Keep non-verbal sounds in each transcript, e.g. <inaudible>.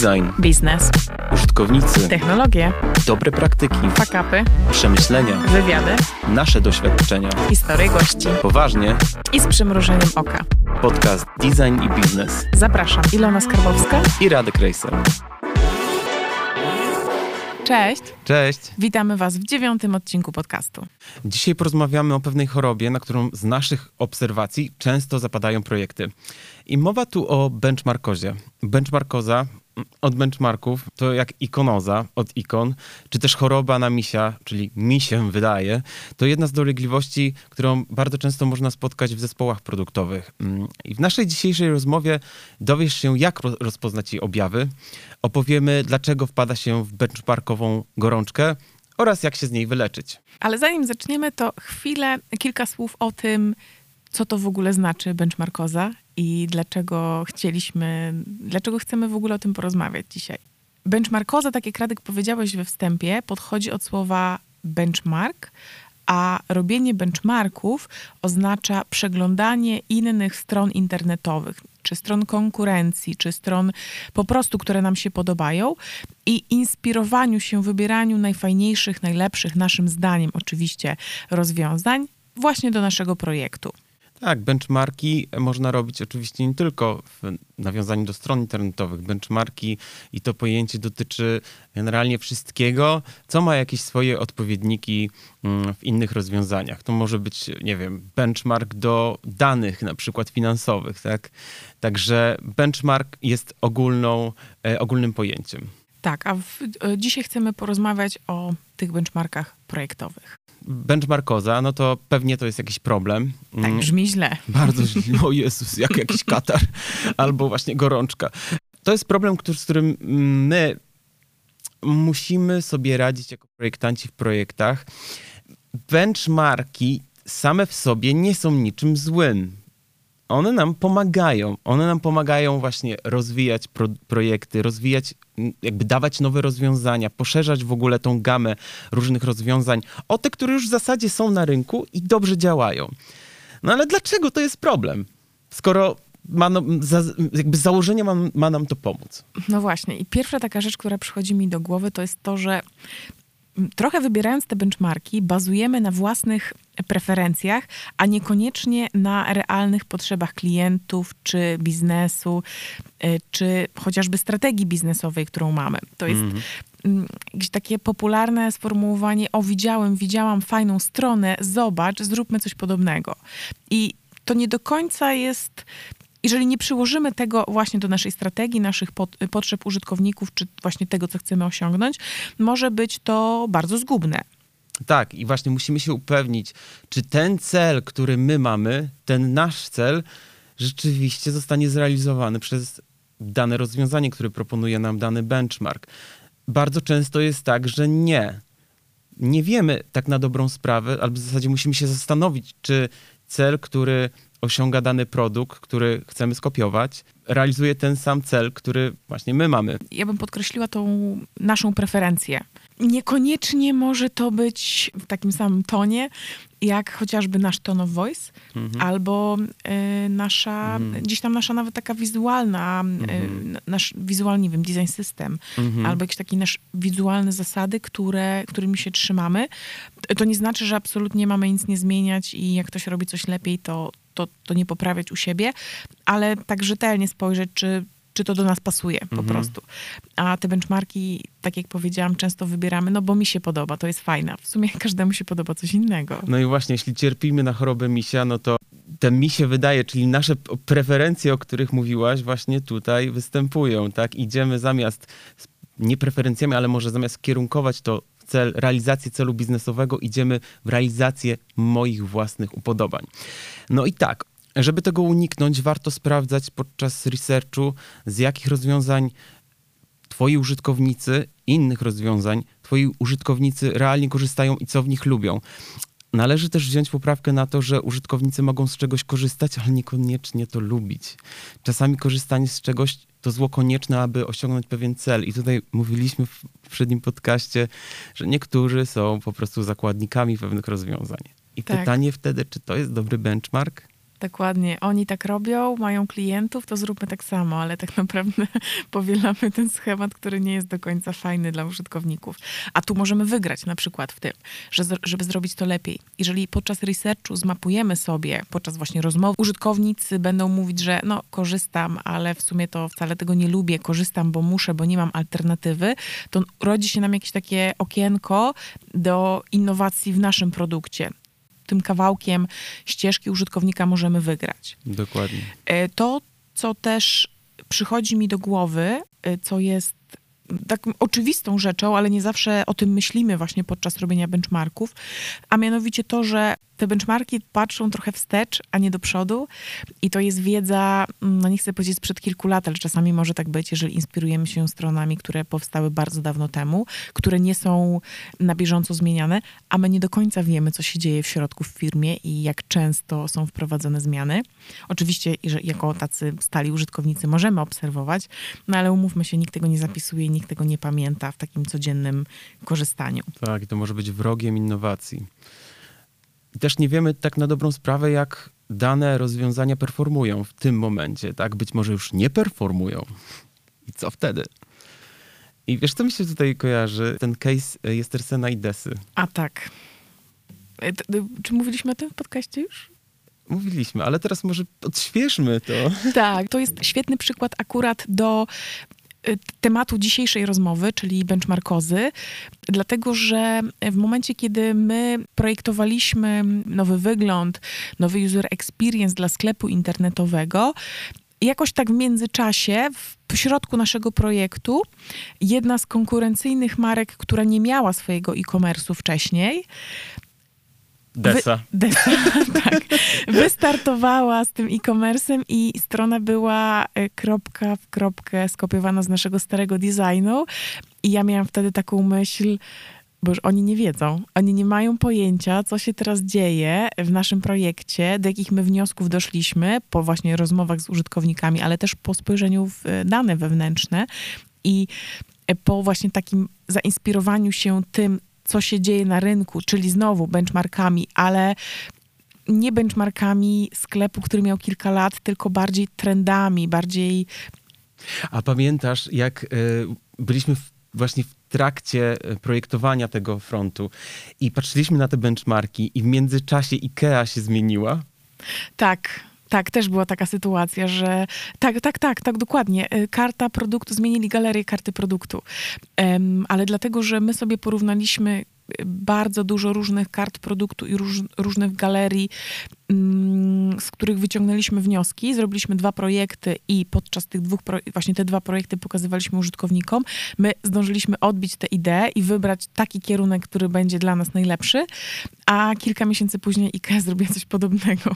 Design, biznes, użytkownicy, technologie, dobre praktyki, fakapy, przemyślenia, wywiady, nasze doświadczenia. historie gości Poważnie, i z przymrużeniem oka. podcast Design i Biznes Zapraszam, Ilona Skarbowska. i Radek Rejser. Cześć, Cześć! witamy Was w dziewiątym odcinku podcastu. Dzisiaj porozmawiamy o pewnej chorobie, na którą z naszych obserwacji często zapadają projekty. I mowa tu o benchmarkozie. Benchmarkoza od benchmarków to jak ikonoza od ikon, czy też choroba na misia, czyli mi się wydaje, to jedna z dolegliwości, którą bardzo często można spotkać w zespołach produktowych. Mm, I w naszej dzisiejszej rozmowie dowiesz się, jak ro- rozpoznać jej objawy, opowiemy, dlaczego wpada się w benchmarkową gorączkę oraz jak się z niej wyleczyć. Ale zanim zaczniemy, to chwilę, kilka słów o tym, co to w ogóle znaczy benchmarkoza i dlaczego chcieliśmy, dlaczego chcemy w ogóle o tym porozmawiać dzisiaj. Benchmarkoza, tak jak Radek powiedziałeś we wstępie, podchodzi od słowa benchmark, a robienie benchmarków oznacza przeglądanie innych stron internetowych, czy stron konkurencji, czy stron po prostu, które nam się podobają i inspirowaniu się, wybieraniu najfajniejszych, najlepszych, naszym zdaniem oczywiście, rozwiązań właśnie do naszego projektu. Tak, benchmarki można robić oczywiście nie tylko w nawiązaniu do stron internetowych. Benchmarki i to pojęcie dotyczy generalnie wszystkiego, co ma jakieś swoje odpowiedniki mm, w innych rozwiązaniach. To może być, nie wiem, benchmark do danych, na przykład finansowych, tak? Także benchmark jest ogólną, e, ogólnym pojęciem. Tak, a w, e, dzisiaj chcemy porozmawiać o tych benchmarkach projektowych. Benchmarkoza, no to pewnie to jest jakiś problem. Tak, Mm, brzmi źle. Bardzo źle. <laughs> O Jezus, jak jakiś katar albo właśnie gorączka. To jest problem, który, z którym my musimy sobie radzić jako projektanci w projektach. Benchmarki same w sobie nie są niczym złym. One nam pomagają. One nam pomagają właśnie rozwijać pro, projekty, rozwijać, jakby dawać nowe rozwiązania, poszerzać w ogóle tą gamę różnych rozwiązań o te, które już w zasadzie są na rynku i dobrze działają. No ale dlaczego to jest problem? Skoro ma, no, za, jakby z założenia ma, ma nam to pomóc. No właśnie. I pierwsza taka rzecz, która przychodzi mi do głowy, to jest to, że trochę wybierając te benchmarki, bazujemy na własnych preferencjach, a niekoniecznie na realnych potrzebach klientów, czy biznesu, y, czy chociażby strategii biznesowej, którą mamy. To jest mm, jakieś takie popularne sformułowanie: O, widziałem, widziałam fajną stronę, zobacz, zróbmy coś podobnego. I to nie do końca jest jeżeli nie przyłożymy tego właśnie do naszej strategii, naszych pot- potrzeb użytkowników, czy właśnie tego, co chcemy osiągnąć, może być to bardzo zgubne. Tak, i właśnie musimy się upewnić, czy ten cel, który my mamy, ten nasz cel, rzeczywiście zostanie zrealizowany przez dane rozwiązanie, które proponuje nam dany benchmark. Bardzo często jest tak, że nie. Nie wiemy tak na dobrą sprawę, albo w zasadzie musimy się zastanowić, czy cel, który osiąga dany produkt, który chcemy skopiować, realizuje ten sam cel, który właśnie my mamy. Ja bym podkreśliła tą naszą preferencję. Niekoniecznie może to być w takim samym tonie, jak chociażby nasz tone of voice, albo y, nasza, gdzieś tam nasza nawet taka wizualna, y, nasz wizualny, nie wiem, design system, albo jakieś takie nasze wizualne zasady, które, którymi się trzymamy. To nie znaczy, że absolutnie mamy nic nie zmieniać i jak ktoś robi coś lepiej, to, to, to nie poprawiać u siebie, ale tak rzetelnie spojrzeć, czy czy to do nas pasuje po prostu. A te benchmarki, tak jak powiedziałam, często wybieramy, no bo mi się podoba, to jest fajne. W sumie każdemu się podoba coś innego. No i właśnie, jeśli cierpimy na chorobę misia, no to ten mi się wydaje, czyli nasze preferencje, o których mówiłaś, właśnie tutaj występują, tak? Idziemy zamiast, nie preferencjami, ale może zamiast kierunkować to cel, realizację celu biznesowego, idziemy w realizację moich własnych upodobań. No i tak, żeby tego uniknąć, warto sprawdzać podczas researchu, z jakich rozwiązań twoi użytkownicy, innych rozwiązań, twoi użytkownicy realnie korzystają i co w nich lubią. Należy też wziąć poprawkę na to, że użytkownicy mogą z czegoś korzystać, ale niekoniecznie to lubić. Czasami korzystanie z czegoś to zło konieczne, aby osiągnąć pewien cel. I tutaj mówiliśmy w poprzednim podcaście, że niektórzy są po prostu zakładnikami pewnych rozwiązań. I Tak. pytanie wtedy, czy to jest dobry benchmark? Dokładnie. Oni tak robią, mają klientów, to zróbmy tak samo, ale tak naprawdę <laughs> powielamy ten schemat, który nie jest do końca fajny dla użytkowników. A tu możemy wygrać na przykład w tym, że, żeby zrobić to lepiej. Jeżeli podczas researchu zmapujemy sobie, podczas właśnie rozmowy, użytkownicy będą mówić, że no korzystam, ale w sumie to wcale tego nie lubię, korzystam, bo muszę, bo nie mam alternatywy, to rodzi się nam jakieś takie okienko do innowacji w naszym produkcie tym kawałkiem ścieżki użytkownika możemy wygrać. Dokładnie. E, to, co też przychodzi mi do głowy, e, co jest taką oczywistą rzeczą, ale nie zawsze o tym myślimy właśnie podczas robienia benchmarków, a mianowicie to, że te benchmarki patrzą trochę wstecz, a nie do przodu. I to jest wiedza, mm, no nie chcę powiedzieć sprzed kilku lat, ale czasami może tak być, jeżeli inspirujemy się stronami, które powstały bardzo dawno temu, które nie są na bieżąco zmieniane, a my nie do końca wiemy, co się dzieje w środku w firmie i jak często są wprowadzone zmiany. Oczywiście, jako tacy stali użytkownicy możemy obserwować, no ale umówmy się, nikt tego nie zapisuje, nikt tego nie pamięta w takim codziennym korzystaniu. Tak, to może być wrogiem innowacji. I też nie wiemy tak na dobrą sprawę, jak dane rozwiązania performują w tym momencie, tak? Być może już nie performują. I co wtedy? I wiesz, co mi się tutaj kojarzy? Ten case Jestersena i Desy. A tak. E, czy mówiliśmy o tym w podcaście już? Mówiliśmy, ale teraz może odświeżmy to. Tak, to jest świetny przykład akurat do Y, tematu dzisiejszej rozmowy, czyli benchmarkozy, dlatego że w momencie, kiedy my projektowaliśmy nowy wygląd, nowy user experience dla sklepu internetowego, jakoś tak w międzyczasie, w środku naszego projektu, jedna z konkurencyjnych marek, która nie miała swojego e-commerce'u wcześniej, Desa. Wy, <laughs> Desa, tak. Wystartowała z tym e-commerce'em i strona była e, kropka w kropkę skopiowana z naszego starego designu. I ja miałam wtedy taką myśl, bo już oni nie wiedzą, oni nie mają pojęcia, co się teraz dzieje w naszym projekcie, do jakich my wniosków doszliśmy po właśnie rozmowach z użytkownikami, ale też po spojrzeniu w e, dane wewnętrzne i e, po właśnie takim zainspirowaniu się tym, co się dzieje na rynku, czyli znowu benchmarkami, ale nie benchmarkami sklepu, który miał kilka lat, tylko bardziej trendami, bardziej. A pamiętasz, jak y, byliśmy w, właśnie w trakcie e, projektowania tego frontu i patrzyliśmy na te benchmarki, i w międzyczasie IKEA się zmieniła? Tak, tak, też była taka sytuacja, że tak, tak, tak, tak, dokładnie. E, karta produktu, zmienili galerię karty produktu. Um, ale dlatego, że my sobie porównaliśmy bardzo dużo różnych kart produktu i róż, różnych galerii, z których wyciągnęliśmy wnioski. Zrobiliśmy dwa projekty i podczas tych dwóch, właśnie te dwa projekty pokazywaliśmy użytkownikom. My zdążyliśmy odbić te idee i wybrać taki kierunek, który będzie dla nas najlepszy, a kilka miesięcy później IKEA <laughs> zrobiła coś podobnego.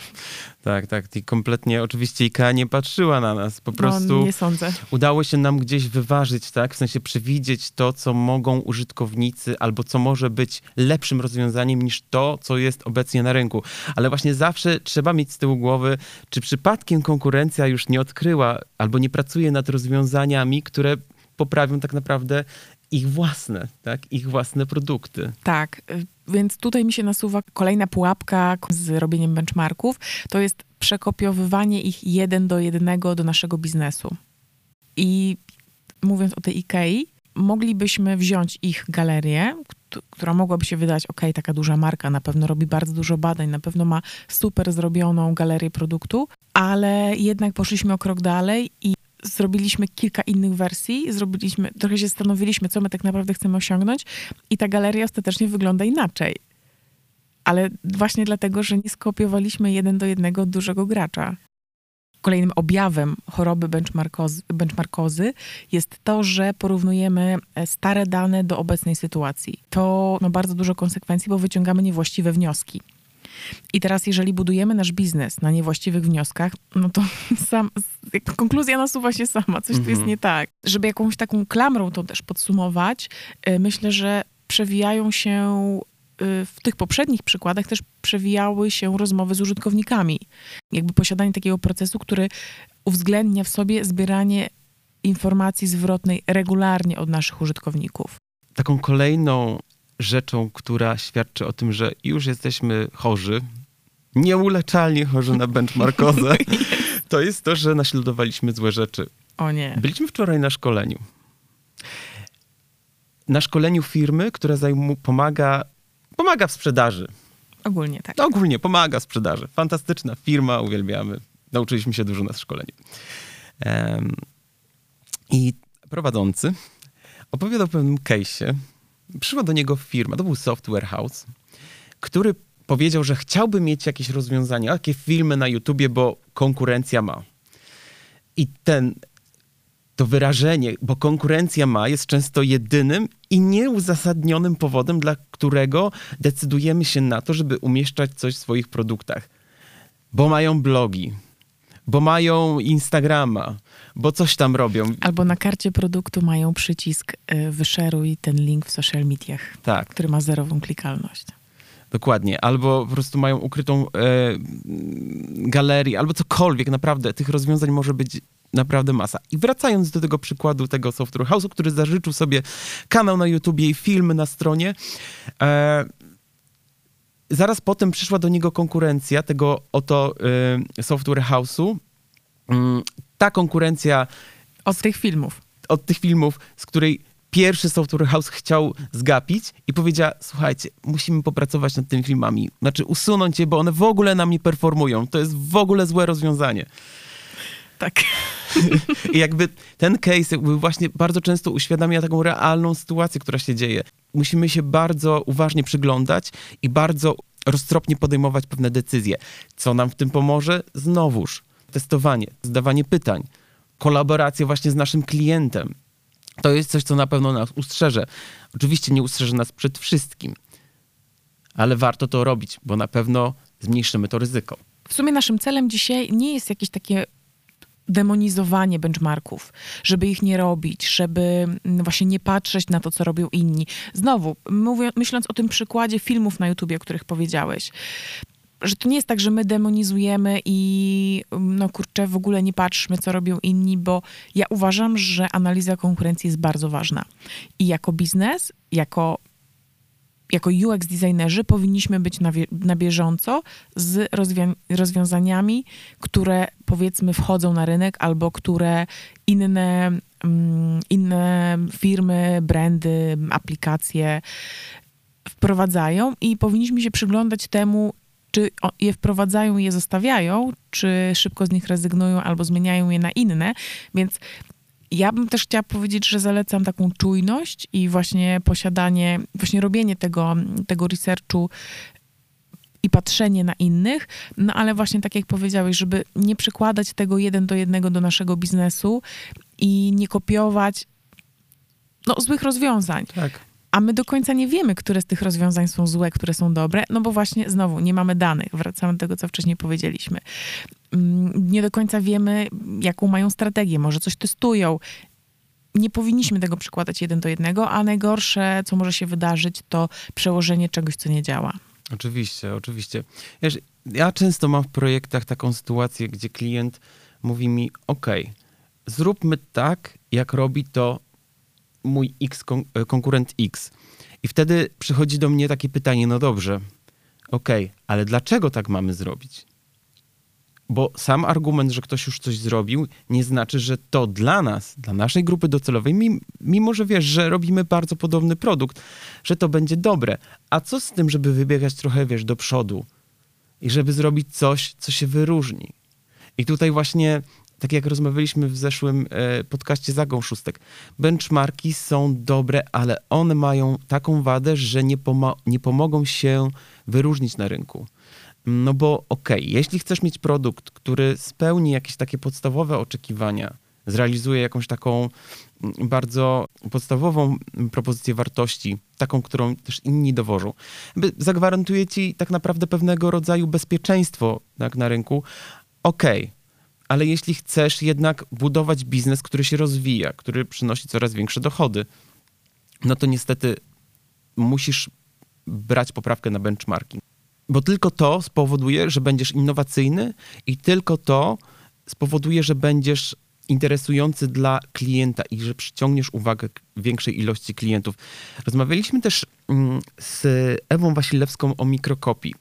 Tak, tak. I kompletnie oczywiście IKEA nie patrzyła na nas. Po prostu no, nie sądzę. udało się nam gdzieś wyważyć, tak? W sensie przewidzieć to, co mogą użytkownicy albo co może być lepszym rozwiązaniem niż to, co jest obecnie na rynku. Ale właśnie zawsze trzeba mieć z tyłu głowy, czy przypadkiem konkurencja już nie odkryła albo nie pracuje nad rozwiązaniami, które poprawią tak naprawdę ich własne, tak? Ich własne produkty. Tak, więc tutaj mi się nasuwa kolejna pułapka z robieniem benchmarków. To jest przekopiowywanie ich jeden do jednego do naszego biznesu. I mówiąc o tej IKEA, moglibyśmy wziąć ich galerię, która mogłaby się wydać, ok, taka duża marka, na pewno robi bardzo dużo badań, na pewno ma super zrobioną galerię produktu, ale jednak poszliśmy o krok dalej i zrobiliśmy kilka innych wersji, zrobiliśmy, trochę się zastanowiliśmy, co my tak naprawdę chcemy osiągnąć i ta galeria ostatecznie wygląda inaczej. Ale właśnie dlatego, że nie skopiowaliśmy jeden do jednego dużego gracza. Kolejnym objawem choroby benchmarkozy, benchmarkozy jest to, że porównujemy e, stare dane do obecnej sytuacji. To ma bardzo dużo konsekwencji, bo wyciągamy niewłaściwe wnioski. I teraz, jeżeli budujemy nasz biznes na niewłaściwych wnioskach, no to <laughs> sam, konkluzja nasuwa się sama, coś tu jest mhm. nie tak. Żeby jakąś taką klamrą to też podsumować, e, myślę, że przewijają się w tych poprzednich przykładach też przewijały się rozmowy z użytkownikami. Jakby posiadanie takiego procesu, który uwzględnia w sobie zbieranie informacji zwrotnej regularnie od naszych użytkowników. Taką kolejną rzeczą, która świadczy o tym, że już jesteśmy chorzy, nieuleczalnie chorzy na benchmarkozę, <laughs> to jest to, że naśladowaliśmy złe rzeczy. O nie. Byliśmy wczoraj na szkoleniu. Na szkoleniu firmy, która pomaga, pomaga w sprzedaży. Ogólnie tak. Ogólnie pomaga w sprzedaży. Fantastyczna firma, uwielbiamy. Nauczyliśmy się dużo na szkoleniu. Um, I prowadzący opowiadał o pewnym case'ie. Przyszła do niego firma, to był software house, który powiedział, że chciałby mieć jakieś rozwiązania, jakie filmy na YouTubie, bo konkurencja ma. I ten, to wyrażenie, bo konkurencja ma, jest często jedynym i nieuzasadnionym powodem, dla którego decydujemy się na to, żeby umieszczać coś w swoich produktach. Bo mają blogi, bo mają Instagrama, bo coś tam robią. Albo na karcie produktu mają przycisk y, wyszeruj ten link w social mediach, tak. który ma zerową klikalność. Dokładnie. Albo po prostu mają ukrytą e, galerię, albo cokolwiek. Naprawdę tych rozwiązań może być naprawdę masa. I wracając do tego przykładu tego Software House'u, który zażyczył sobie kanał na YouTubie i filmy na stronie, e, zaraz potem przyszła do niego konkurencja tego oto e, Software House'u. Mm, ta konkurencja... Od tych filmów. Od tych filmów, z której pierwszy Software House chciał zgapić i powiedziała, słuchajcie, musimy popracować nad tymi filmami. Znaczy usunąć je, bo one w ogóle nam nie performują. To jest w ogóle złe rozwiązanie. Tak. I jakby ten case jakby właśnie bardzo często uświadamia taką realną sytuację, która się dzieje. Musimy się bardzo uważnie przyglądać i bardzo roztropnie podejmować pewne decyzje. Co nam w tym pomoże? Znowuż testowanie, zadawanie pytań, kolaboracja właśnie z naszym klientem. To jest coś, co na pewno nas ustrzeże. Oczywiście nie ustrzeże nas przed wszystkim, ale warto to robić, bo na pewno zmniejszymy to ryzyko. W sumie naszym celem dzisiaj nie jest jakieś takie demonizowanie benchmarków, żeby ich nie robić, żeby mm, właśnie nie patrzeć na to, co robią inni. Znowu, mówię, myśląc o tym przykładzie filmów na YouTubie, o których powiedziałeś, że to nie jest tak, że my demonizujemy i mm, no kurczę, w ogóle nie patrzmy, co robią inni, bo ja uważam, że analiza konkurencji jest bardzo ważna. I jako biznes, jako jako UX designerzy powinniśmy być na, na bieżąco z rozwią rozwiązaniami, które powiedzmy wchodzą na rynek albo które inne, mm, inne firmy, brandy, aplikacje wprowadzają i powinniśmy się przyglądać temu, czy je wprowadzają i je zostawiają, czy szybko z nich rezygnują albo zmieniają je na inne. Więc ja bym też chciała powiedzieć, że zalecam taką czujność i właśnie posiadanie, właśnie robienie tego, tego researchu i patrzenie na innych, no ale właśnie tak jak powiedziałeś, żeby nie przykładać tego jeden do jednego do naszego biznesu i nie kopiować no, złych rozwiązań. Tak a my do końca nie wiemy, które z tych rozwiązań są złe, które są dobre, no bo właśnie znowu nie mamy danych. Wracamy do tego, co wcześniej powiedzieliśmy. Mm, nie do końca wiemy, jaką mają strategię, może coś testują. Nie powinniśmy tego przykładać jeden do jednego, a najgorsze, co może się wydarzyć, to przełożenie czegoś, co nie działa. Oczywiście, oczywiście. Ja często mam w projektach taką sytuację, gdzie klient mówi mi: OK, zróbmy tak, jak robi to mój X, e, konkurent X. I wtedy przychodzi do mnie takie pytanie, no dobrze, okay, ale dlaczego tak mamy zrobić? Bo sam argument, że ktoś już coś zrobił, nie znaczy, że to dla nas, dla naszej grupy docelowej, mimo że wiesz, że robimy bardzo podobny produkt, że to będzie dobre. A co z tym, żeby wybiegać trochę, wiesz, do przodu i żeby zrobić coś, co się wyróżni? I tutaj właśnie tak jak rozmawialiśmy w zeszłym e, podcaście Zagą Szóstek, benchmarki są dobre, ale one mają taką wadę, że nie, pomo nie pomogą się wyróżnić na rynku. No bo okej, okay, jeśli chcesz mieć produkt, który spełni jakieś takie podstawowe oczekiwania, zrealizuje jakąś taką mm, bardzo podstawową propozycję wartości, taką, którą też inni dowożą, zagwarantuje ci tak naprawdę pewnego rodzaju bezpieczeństwo tak, na rynku, okej, okay, ale jeśli chcesz jednak budować biznes, który się rozwija, który przynosi coraz większe dochody, no to niestety musisz brać poprawkę na benchmarki. Bo tylko to spowoduje, że będziesz innowacyjny i tylko to spowoduje, że będziesz interesujący dla klienta i że przyciągniesz uwagę większej ilości klientów. Rozmawialiśmy też mm, z Ewą Wasilewską o mikrokopii.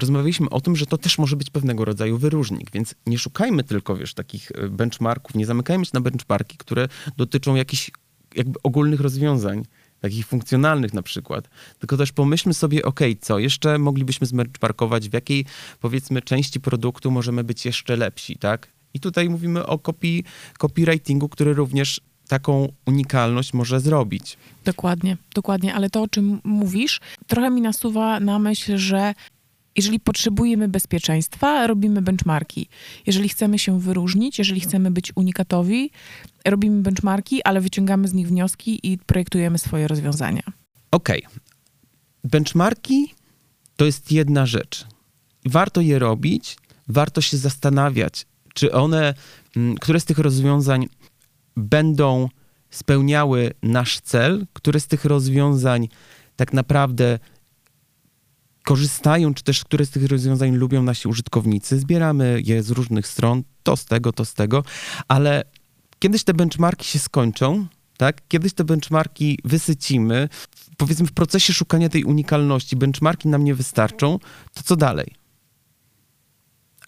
rozmawialiśmy o tym, że to też może być pewnego rodzaju wyróżnik, więc nie szukajmy tylko, wiesz, takich e, benchmarków, nie zamykajmy się na benchmarki, które dotyczą jakichś jakby ogólnych rozwiązań, takich funkcjonalnych na przykład, tylko też pomyślmy sobie, ok, co jeszcze moglibyśmy zbenchmarkować, w jakiej powiedzmy części produktu możemy być jeszcze lepsi, tak? I tutaj mówimy o copy, copywritingu, który również taką unikalność może zrobić. Dokładnie, dokładnie, ale to, o czym mówisz, trochę mi nasuwa na myśl, że jeżeli potrzebujemy bezpieczeństwa, robimy benchmarki. Jeżeli chcemy się wyróżnić, jeżeli chcemy być unikatowi, robimy benchmarki, ale wyciągamy z nich wnioski i projektujemy swoje rozwiązania. Okej. Okay. Benchmarki to jest jedna rzecz. Warto je robić, warto się zastanawiać, czy one, mm, które z tych rozwiązań będą spełniały nasz cel, które z tych rozwiązań tak naprawdę korzystają, czy też które z tych rozwiązań lubią nasi użytkownicy. Zbieramy je z różnych stron, to z tego, to z tego, ale kiedyś te benchmarki się skończą, tak? Kiedyś te benchmarki wysycimy. Powiedzmy, w procesie szukania tej unikalności benchmarki nam nie wystarczą, to co dalej?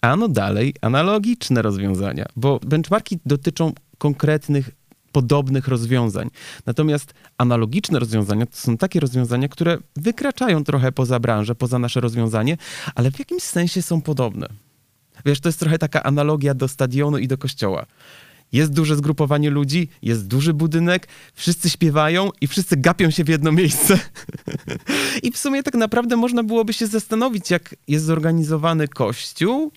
Ano dalej analogiczne rozwiązania, bo benchmarki dotyczą konkretnych podobnych rozwiązań. Natomiast analogiczne rozwiązania to są takie rozwiązania, które wykraczają trochę poza branżę, poza nasze rozwiązanie, ale w jakimś sensie są podobne. Wiesz, to jest trochę taka analogia do stadionu i do kościoła. Jest duże zgrupowanie ludzi, jest duży budynek, wszyscy śpiewają i wszyscy gapią się w jedno miejsce. <laughs> I w sumie tak naprawdę można byłoby się zastanowić, jak jest zorganizowany kościół,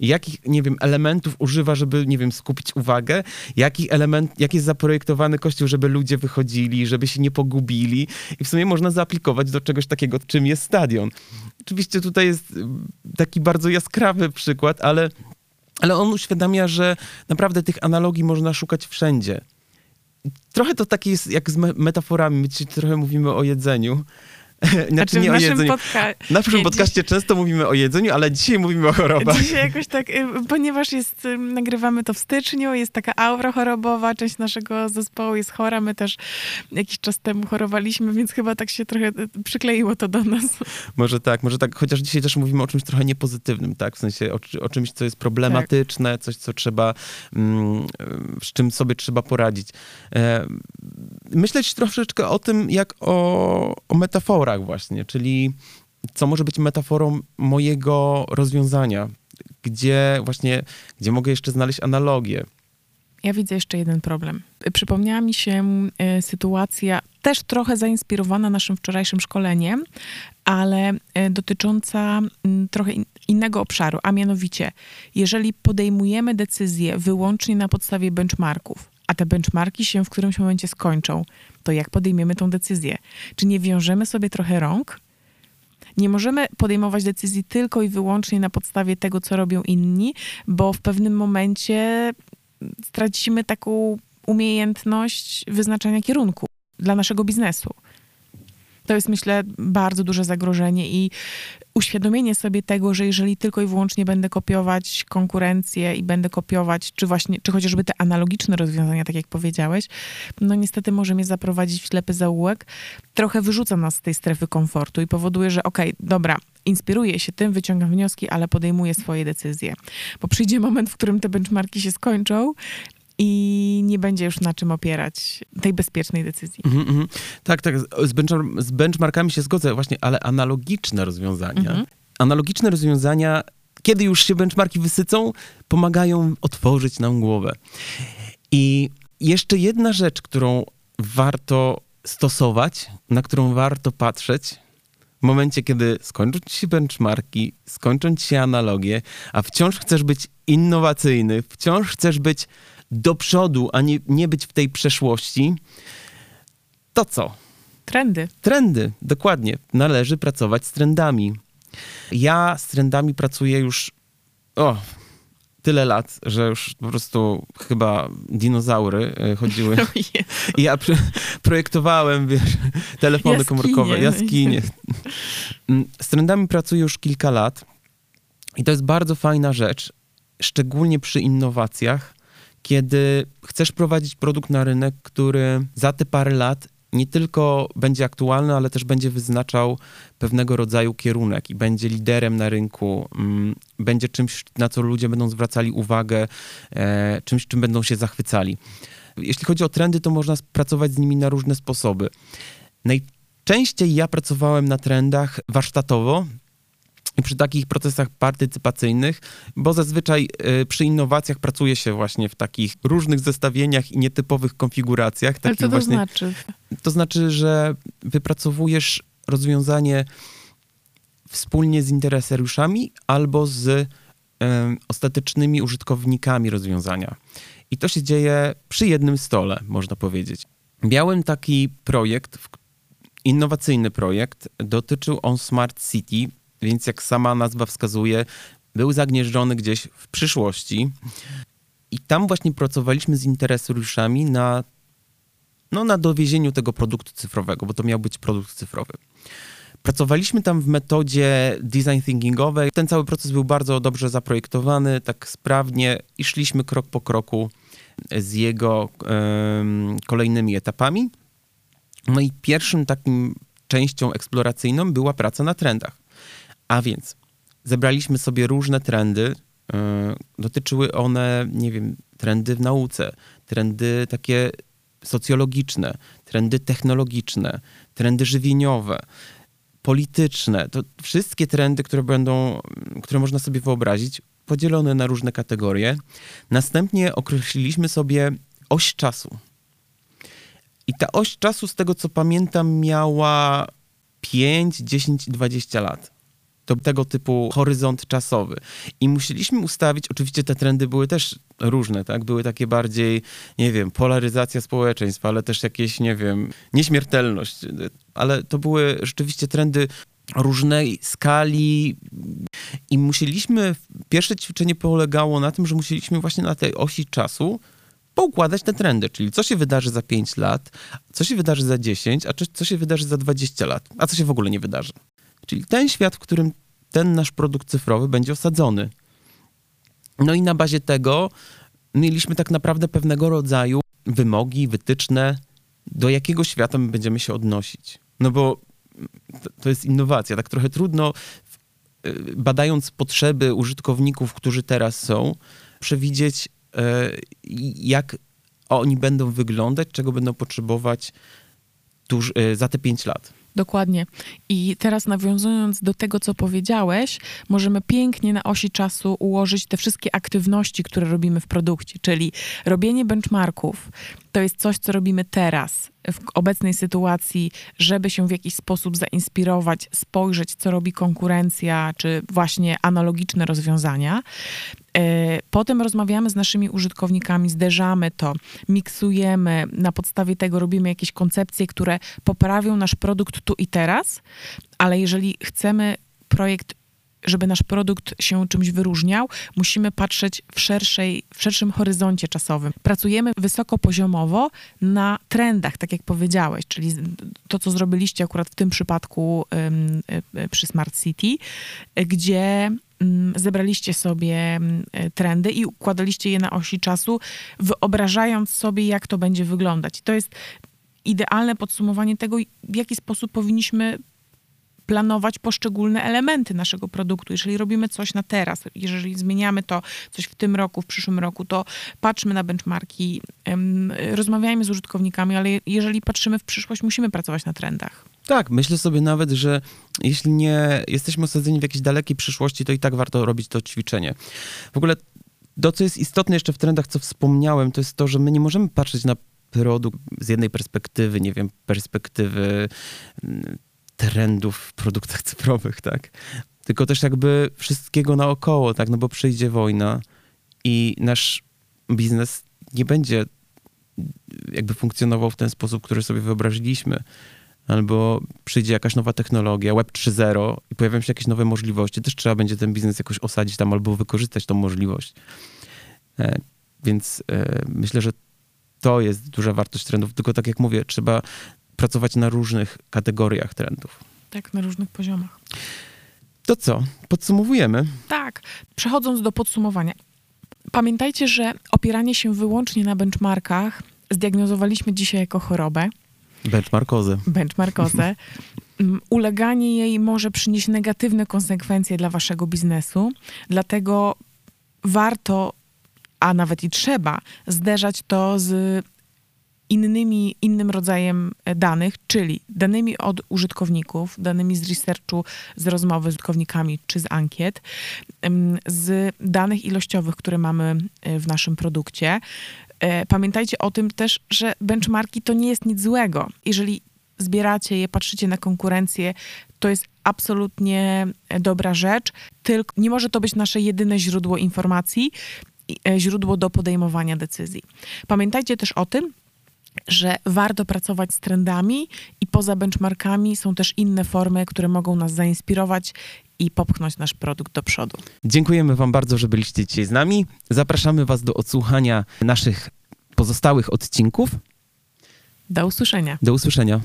jakich, nie wiem, elementów używa, żeby, nie wiem, skupić uwagę, jakich element, jak jest zaprojektowany kościół, żeby ludzie wychodzili, żeby się nie pogubili i w sumie można zaaplikować do czegoś takiego, czym jest stadion. Oczywiście tutaj jest mm, taki bardzo jaskrawy przykład, ale, ale on uświadamia, że naprawdę tych analogii można szukać wszędzie. Trochę to takie jest jak z metaforami. My trochę mówimy o jedzeniu, znaczy, znaczy nie o jedzeniu. Podca- w naszym podcaście dziś... często mówimy o jedzeniu, ale dzisiaj mówimy o chorobach. Dzisiaj jakoś tak, y, ponieważ jest, y, nagrywamy to w styczniu, jest taka aura chorobowa, część naszego zespołu jest chora, my też jakiś czas temu chorowaliśmy, więc chyba tak się trochę y, przykleiło to do nas. Może tak, może tak, chociaż dzisiaj też mówimy o czymś trochę niepozytywnym, tak? W sensie o, o czymś, co jest problematyczne, tak. coś, co trzeba, mm, z czym sobie trzeba poradzić. E, myśleć troszeczkę o tym, jak o, o metaforach właśnie, czyli co może być metaforą mojego rozwiązania, gdzie właśnie, gdzie mogę jeszcze znaleźć analogię. Ja widzę jeszcze jeden problem. Przypomniała mi się y, sytuacja, też trochę zainspirowana naszym wczorajszym szkoleniem, ale y, dotycząca y, trochę in, innego obszaru, a mianowicie, jeżeli podejmujemy decyzje wyłącznie na podstawie benchmarków, a te benchmarki się w którymś momencie skończą, to jak podejmiemy tą decyzję? Czy nie wiążemy sobie trochę rąk? Nie możemy podejmować decyzji tylko i wyłącznie na podstawie tego, co robią inni, bo w pewnym momencie stracimy taką umiejętność wyznaczania kierunku dla naszego biznesu. To jest, myślę, bardzo duże zagrożenie i uświadomienie sobie tego, że jeżeli tylko i wyłącznie będę kopiować konkurencję i będę kopiować, czy właśnie, czy chociażby te analogiczne rozwiązania, tak jak powiedziałeś, no niestety może mnie zaprowadzić w ślepy zaułek, trochę wyrzuca nas z tej strefy komfortu i powoduje, że okej, okay, dobra, inspiruję się tym, wyciągam wnioski, ale podejmuję swoje decyzje. Bo przyjdzie moment, w którym te benchmarki się skończą i nie będzie już na czym opierać tej bezpiecznej decyzji. Mm -hmm. Tak, tak. Z, benchmark, z, benchmarkami się zgodzę właśnie, ale analogiczne rozwiązania, mm -hmm. analogiczne rozwiązania, kiedy już się benchmarki wysycą, pomagają otworzyć nam głowę. I jeszcze jedna rzecz, którą warto stosować, na którą warto patrzeć, w momencie, kiedy skończą ci się benchmarki, skończą ci się analogie, a wciąż chcesz być innowacyjny, wciąż chcesz być do przodu, a nie, nie być w tej przeszłości, to co? Trendy. Trendy, dokładnie. Należy pracować z trendami. Ja z trendami pracuję już o, tyle lat, że już po prostu chyba dinozaury e, chodziły. <laughs> I ja projektowałem, wiesz, telefony jaskinie. komórkowe, jaskinie. <laughs> Mm, z trendami pracuję już kilka lat i to jest bardzo fajna rzecz, szczególnie przy innowacjach, kiedy chcesz prowadzić produkt na rynek, który za te parę lat nie tylko będzie aktualny, ale też będzie wyznaczał pewnego rodzaju kierunek i będzie liderem na rynku, mm, będzie czymś, na co ludzie będą zwracali uwagę, e, czymś, czym będą się zachwycali. Jeśli chodzi o trendy, to można pracować z nimi na różne sposoby. Najczęściej ja pracowałem na trendach warsztatowo, przy takich procesach partycypacyjnych, bo zazwyczaj y, przy innowacjach pracuje się właśnie w takich różnych zestawieniach i nietypowych konfiguracjach. Ale co to właśnie, znaczy? To znaczy, że wypracowujesz rozwiązanie wspólnie z interesariuszami albo z y, ostatecznymi użytkownikami rozwiązania. I to się dzieje przy jednym stole, można powiedzieć. Miałem taki projekt, innowacyjny projekt, dotyczył on Smart City, więc jak sama nazwa wskazuje, był zagnieżdżony gdzieś w przyszłości. I tam właśnie pracowaliśmy z interesariuszami na, no, na dowiezieniu tego produktu cyfrowego, bo to miał być produkt cyfrowy. Pracowaliśmy tam w metodzie design thinkingowej. Ten cały proces był bardzo dobrze zaprojektowany, tak sprawnie i szliśmy krok po kroku z jego um, kolejnymi etapami. No i pierwszym takim częścią eksploracyjną była praca na trendach. A więc zebraliśmy sobie różne trendy. Yy, dotyczyły one, nie wiem, trendy w nauce, trendy takie socjologiczne, trendy technologiczne, trendy żywieniowe, polityczne. To wszystkie trendy, które będą, które można sobie wyobrazić, podzielone na różne kategorie. Następnie określiliśmy sobie oś czasu. I ta oś czasu, z tego co pamiętam, miała 5, 10 i 20 lat to tego typu horyzont czasowy. I musieliśmy ustawić, oczywiście te trendy były też różne, tak? Były takie bardziej, nie wiem, polaryzacja społeczeństwa, ale też jakieś, nie wiem, nieśmiertelność. Ale to były rzeczywiście trendy różnej skali i musieliśmy, pierwsze ćwiczenie polegało na tym, że musieliśmy właśnie na tej osi czasu poukładać te trendy, czyli co się wydarzy za 5 lat, co się wydarzy za 10, a co się wydarzy za 20 lat, a co się w ogóle nie wydarzy. Czyli ten świat, w którym ten nasz produkt cyfrowy będzie osadzony. No i na bazie tego mieliśmy tak naprawdę pewnego rodzaju wymogi, wytyczne, do jakiego świata my będziemy się odnosić. No bo to jest innowacja, tak trochę trudno, y, badając potrzeby użytkowników, którzy teraz są, przewidzieć, y, jak oni będą wyglądać, czego będą potrzebować tuż, y, za te pięć lat. Dokładnie. I teraz nawiązując do tego, co powiedziałeś, możemy pięknie na osi czasu ułożyć te wszystkie aktywności, które robimy w produkcie, czyli robienie benchmarków. To jest coś, co robimy teraz, w obecnej sytuacji, żeby się w jakiś sposób zainspirować, spojrzeć, co robi konkurencja, czy właśnie analogiczne rozwiązania. E, potem rozmawiamy z naszymi użytkownikami, zderzamy to, miksujemy, na podstawie tego robimy jakieś koncepcje, które poprawią nasz produkt tu i teraz, ale jeżeli chcemy projekt żeby nasz produkt się czymś wyróżniał, musimy patrzeć w, szerszej, w szerszym horyzoncie czasowym. Pracujemy wysokopoziomowo na trendach, tak jak powiedziałeś, czyli to, co zrobiliście akurat w tym przypadku przy Smart City, gdzie zebraliście sobie trendy i układaliście je na osi czasu, wyobrażając sobie, jak to będzie wyglądać. I to jest idealne podsumowanie tego, w jaki sposób powinniśmy planować poszczególne elementy naszego produktu. Jeżeli robimy coś na teraz, jeżeli zmieniamy to coś w tym roku, w przyszłym roku, to patrzmy na benchmarki, rozmawiajmy z użytkownikami, ale jeżeli patrzymy w przyszłość, musimy pracować na trendach. Tak, myślę sobie nawet, że jeśli nie jesteśmy osadzeni w jakiejś dalekiej przyszłości, to i tak warto robić to ćwiczenie. W ogóle to, co jest istotne jeszcze w trendach, co wspomniałem, to jest to, że my nie możemy patrzeć na produkt z jednej perspektywy, nie wiem, perspektywy trendów w produktach cyfrowych, tak? Tylko też jakby wszystkiego naokoło, tak? No bo przyjdzie wojna i nasz biznes nie będzie jakby funkcjonował w ten sposób, który sobie wyobraziliśmy. Albo przyjdzie jakaś nowa technologia, Web 3.0 i pojawią się jakieś nowe możliwości, też trzeba będzie ten biznes jakoś osadzić tam albo wykorzystać tą możliwość. E, więc e, myślę, że to jest duża wartość trendów. Tylko tak jak mówię, trzeba pracować na różnych kategoriach trendów. Tak, na różnych poziomach. To co? Podsumowujemy? Tak. Przechodząc do podsumowania. Pamiętajcie, że opieranie się wyłącznie na benchmarkach zdiagnozowaliśmy dzisiaj jako chorobę. Benchmarkozę. benchmarkozę, <laughs> uleganie jej może przynieść negatywne konsekwencje dla waszego biznesu. Dlatego warto, a nawet i trzeba, zderzać to z innymi, innym rodzajem e, danych, czyli danymi od użytkowników, danymi z researchu, z rozmowy z użytkownikami czy z ankiet, z danych ilościowych, które mamy e, w naszym produkcie. E, Pamiętajcie o tym też, że benchmarki to nie jest nic złego. Jeżeli zbieracie je, patrzycie na konkurencję, to jest absolutnie dobra rzecz, tylko nie może to być nasze jedyne źródło informacji, źródło do podejmowania decyzji. Pamiętajcie też o tym, że warto pracować z trendami i poza benchmarkami są też inne formy, które mogą nas zainspirować i popchnąć nasz produkt do przodu. Dziękujemy Wam bardzo, że byliście dzisiaj z nami. Zapraszamy Was do odsłuchania naszych pozostałych odcinków. Do usłyszenia. Do usłyszenia.